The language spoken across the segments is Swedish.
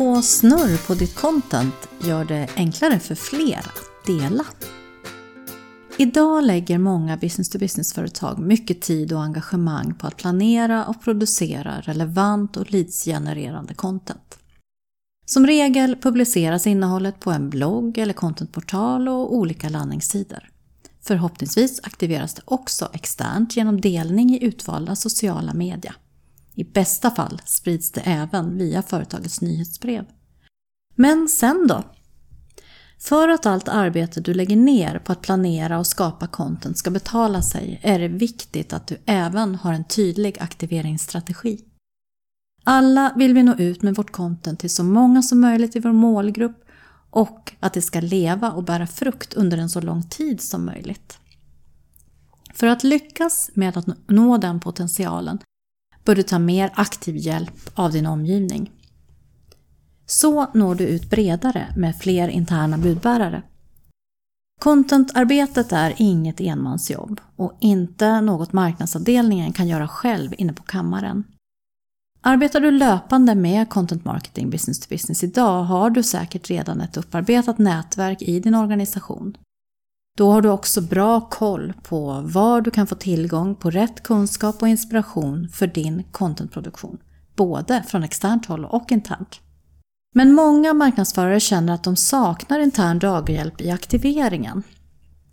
få snurr på ditt content gör det enklare för fler att dela. Idag lägger många business-to-business-företag mycket tid och engagemang på att planera och producera relevant och leadsgenererande content. Som regel publiceras innehållet på en blogg eller contentportal och olika landningssidor. Förhoppningsvis aktiveras det också externt genom delning i utvalda sociala media. I bästa fall sprids det även via företagets nyhetsbrev. Men sen då? För att allt arbete du lägger ner på att planera och skapa content ska betala sig är det viktigt att du även har en tydlig aktiveringsstrategi. Alla vill vi nå ut med vårt content till så många som möjligt i vår målgrupp och att det ska leva och bära frukt under en så lång tid som möjligt. För att lyckas med att nå den potentialen bör du ta mer aktiv hjälp av din omgivning. Så når du ut bredare med fler interna budbärare. Contentarbetet är inget enmansjobb och inte något marknadsavdelningen kan göra själv inne på kammaren. Arbetar du löpande med content marketing business to business idag har du säkert redan ett upparbetat nätverk i din organisation. Då har du också bra koll på var du kan få tillgång på rätt kunskap och inspiration för din contentproduktion, både från externt håll och internt. Men många marknadsförare känner att de saknar intern draghjälp i aktiveringen.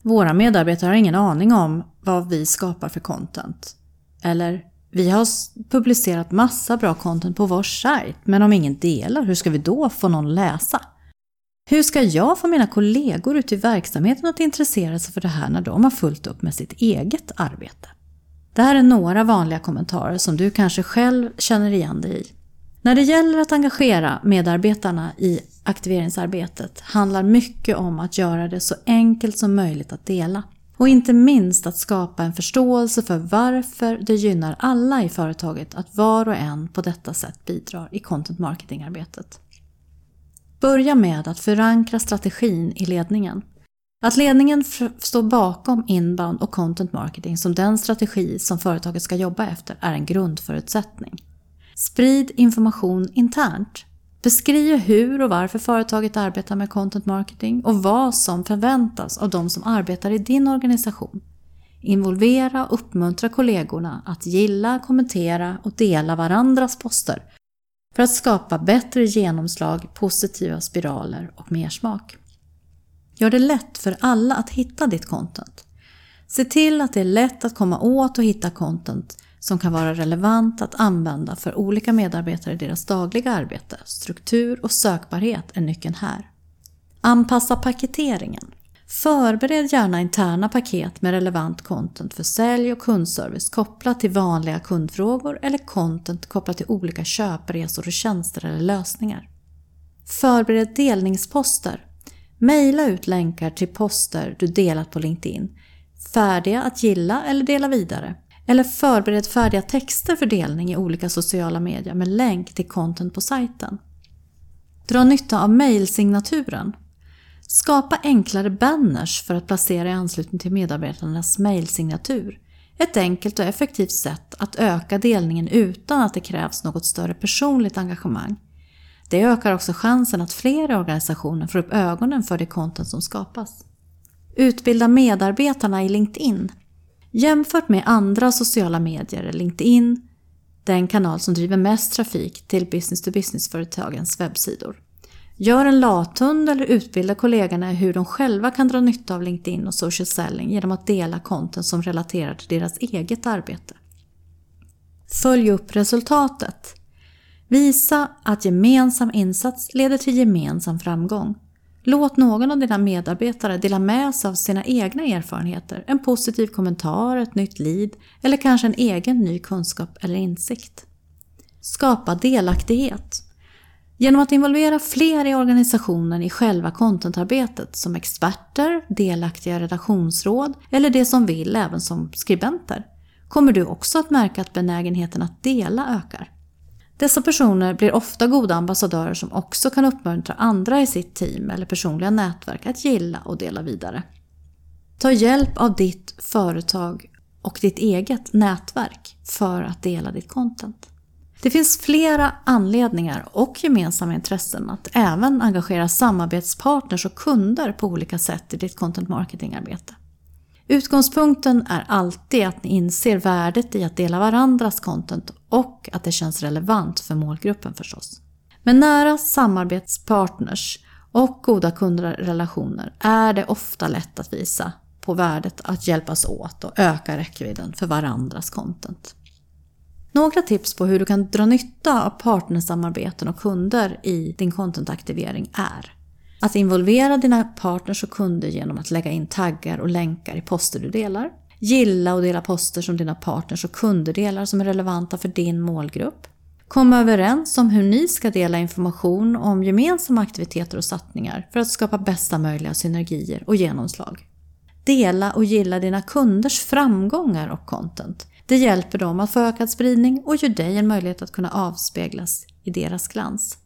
Våra medarbetare har ingen aning om vad vi skapar för content. Eller, vi har publicerat massa bra content på vår sajt, men om ingen delar, hur ska vi då få någon läsa? Hur ska jag få mina kollegor ute i verksamheten att intressera sig för det här när de har fullt upp med sitt eget arbete? Det här är några vanliga kommentarer som du kanske själv känner igen dig i. När det gäller att engagera medarbetarna i aktiveringsarbetet handlar mycket om att göra det så enkelt som möjligt att dela. Och inte minst att skapa en förståelse för varför det gynnar alla i företaget att var och en på detta sätt bidrar i content marketing-arbetet. Börja med att förankra strategin i ledningen. Att ledningen står bakom inbound och content marketing som den strategi som företaget ska jobba efter är en grundförutsättning. Sprid information internt. Beskriv hur och varför företaget arbetar med content marketing och vad som förväntas av de som arbetar i din organisation. Involvera och uppmuntra kollegorna att gilla, kommentera och dela varandras poster för att skapa bättre genomslag, positiva spiraler och mersmak. Gör det lätt för alla att hitta ditt content. Se till att det är lätt att komma åt och hitta content som kan vara relevant att använda för olika medarbetare i deras dagliga arbete. Struktur och sökbarhet är nyckeln här. Anpassa paketeringen. Förbered gärna interna paket med relevant content för sälj och kundservice kopplat till vanliga kundfrågor eller content kopplat till olika köpresor och tjänster eller lösningar. Förbered delningsposter. Maila ut länkar till poster du delat på LinkedIn, färdiga att gilla eller dela vidare. Eller förbered färdiga texter för delning i olika sociala medier med länk till content på sajten. Dra nytta av mailsignaturen. Skapa enklare banners för att placera i anslutning till medarbetarnas mejlsignatur. Ett enkelt och effektivt sätt att öka delningen utan att det krävs något större personligt engagemang. Det ökar också chansen att fler i organisationen får upp ögonen för det content som skapas. Utbilda medarbetarna i LinkedIn. Jämfört med andra sociala medier är LinkedIn den kanal som driver mest trafik till business-to-business-företagens webbsidor. Gör en lathund eller utbilda kollegorna i hur de själva kan dra nytta av LinkedIn och social selling genom att dela content som relaterar till deras eget arbete. Följ upp resultatet. Visa att gemensam insats leder till gemensam framgång. Låt någon av dina medarbetare dela med sig av sina egna erfarenheter, en positiv kommentar, ett nytt lead eller kanske en egen ny kunskap eller insikt. Skapa delaktighet. Genom att involvera fler i organisationen i själva contentarbetet som experter, delaktiga redaktionsråd eller det som vill även som skribenter kommer du också att märka att benägenheten att dela ökar. Dessa personer blir ofta goda ambassadörer som också kan uppmuntra andra i sitt team eller personliga nätverk att gilla och dela vidare. Ta hjälp av ditt företag och ditt eget nätverk för att dela ditt content. Det finns flera anledningar och gemensamma intressen att även engagera samarbetspartners och kunder på olika sätt i ditt content marketing-arbete. Utgångspunkten är alltid att ni inser värdet i att dela varandras content och att det känns relevant för målgruppen förstås. Med nära samarbetspartners och goda kundrelationer är det ofta lätt att visa på värdet att hjälpas åt och öka räckvidden för varandras content. Några tips på hur du kan dra nytta av partnersamarbeten och kunder i din contentaktivering är att involvera dina partners och kunder genom att lägga in taggar och länkar i poster du delar. Gilla och dela poster som dina partners och kunder delar som är relevanta för din målgrupp. Kom överens om hur ni ska dela information om gemensamma aktiviteter och satsningar för att skapa bästa möjliga synergier och genomslag. Dela och gilla dina kunders framgångar och content. Det hjälper dem att få ökad spridning och ger dig en möjlighet att kunna avspeglas i deras glans.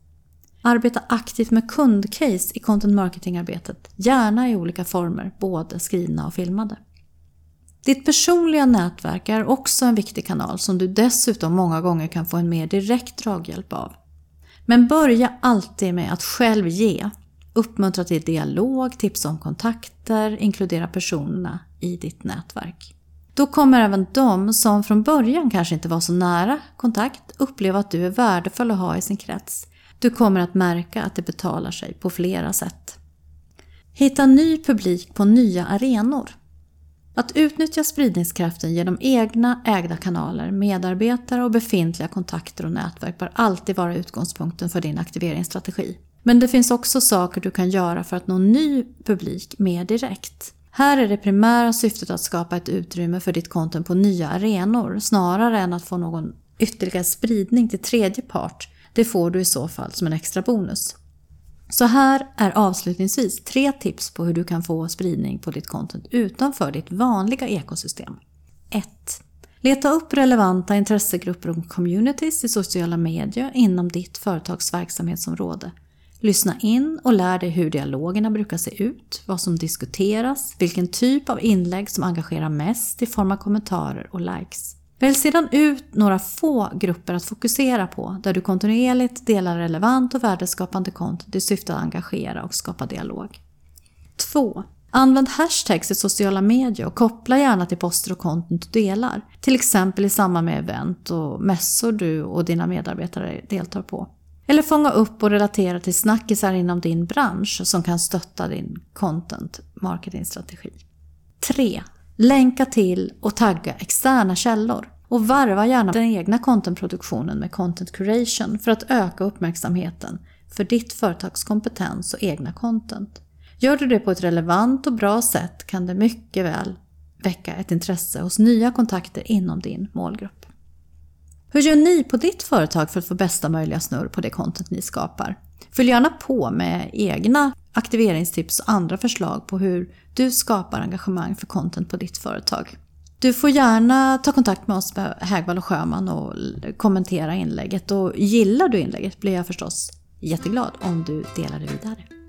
Arbeta aktivt med kundcase i content marketing-arbetet, gärna i olika former, både skrivna och filmade. Ditt personliga nätverk är också en viktig kanal som du dessutom många gånger kan få en mer direkt draghjälp av. Men börja alltid med att själv ge. Uppmuntra till dialog, tipsa om kontakter, inkludera personerna i ditt nätverk. Då kommer även de som från början kanske inte var så nära kontakt uppleva att du är värdefull att ha i sin krets. Du kommer att märka att det betalar sig på flera sätt. Hitta ny publik på nya arenor. Att utnyttja spridningskraften genom egna ägda kanaler, medarbetare och befintliga kontakter och nätverk bör alltid vara utgångspunkten för din aktiveringsstrategi. Men det finns också saker du kan göra för att nå ny publik mer direkt. Här är det primära syftet att skapa ett utrymme för ditt content på nya arenor snarare än att få någon ytterligare spridning till tredje part. Det får du i så fall som en extra bonus. Så här är avslutningsvis tre tips på hur du kan få spridning på ditt content utanför ditt vanliga ekosystem. 1. Leta upp relevanta intressegrupper och communities i sociala medier inom ditt företags verksamhetsområde. Lyssna in och lär dig hur dialogerna brukar se ut, vad som diskuteras, vilken typ av inlägg som engagerar mest i form av kommentarer och likes. Välj sedan ut några få grupper att fokusera på där du kontinuerligt delar relevant och värdeskapande content i syfte att engagera och skapa dialog. 2. Använd hashtags i sociala medier och koppla gärna till poster och content du delar. Till exempel i samband med event och mässor du och dina medarbetare deltar på. Eller fånga upp och relatera till snackisar inom din bransch som kan stötta din content marketing-strategi. 3. Länka till och tagga externa källor. Och varva gärna den egna contentproduktionen med content curation för att öka uppmärksamheten för ditt företags kompetens och egna content. Gör du det på ett relevant och bra sätt kan det mycket väl väcka ett intresse hos nya kontakter inom din målgrupp. Hur gör ni på ditt företag för att få bästa möjliga snurr på det content ni skapar? Följ gärna på med egna aktiveringstips och andra förslag på hur du skapar engagemang för content på ditt företag. Du får gärna ta kontakt med oss på Hägvall och Sjöman och kommentera inlägget. Och gillar du inlägget blir jag förstås jätteglad om du delar det vidare.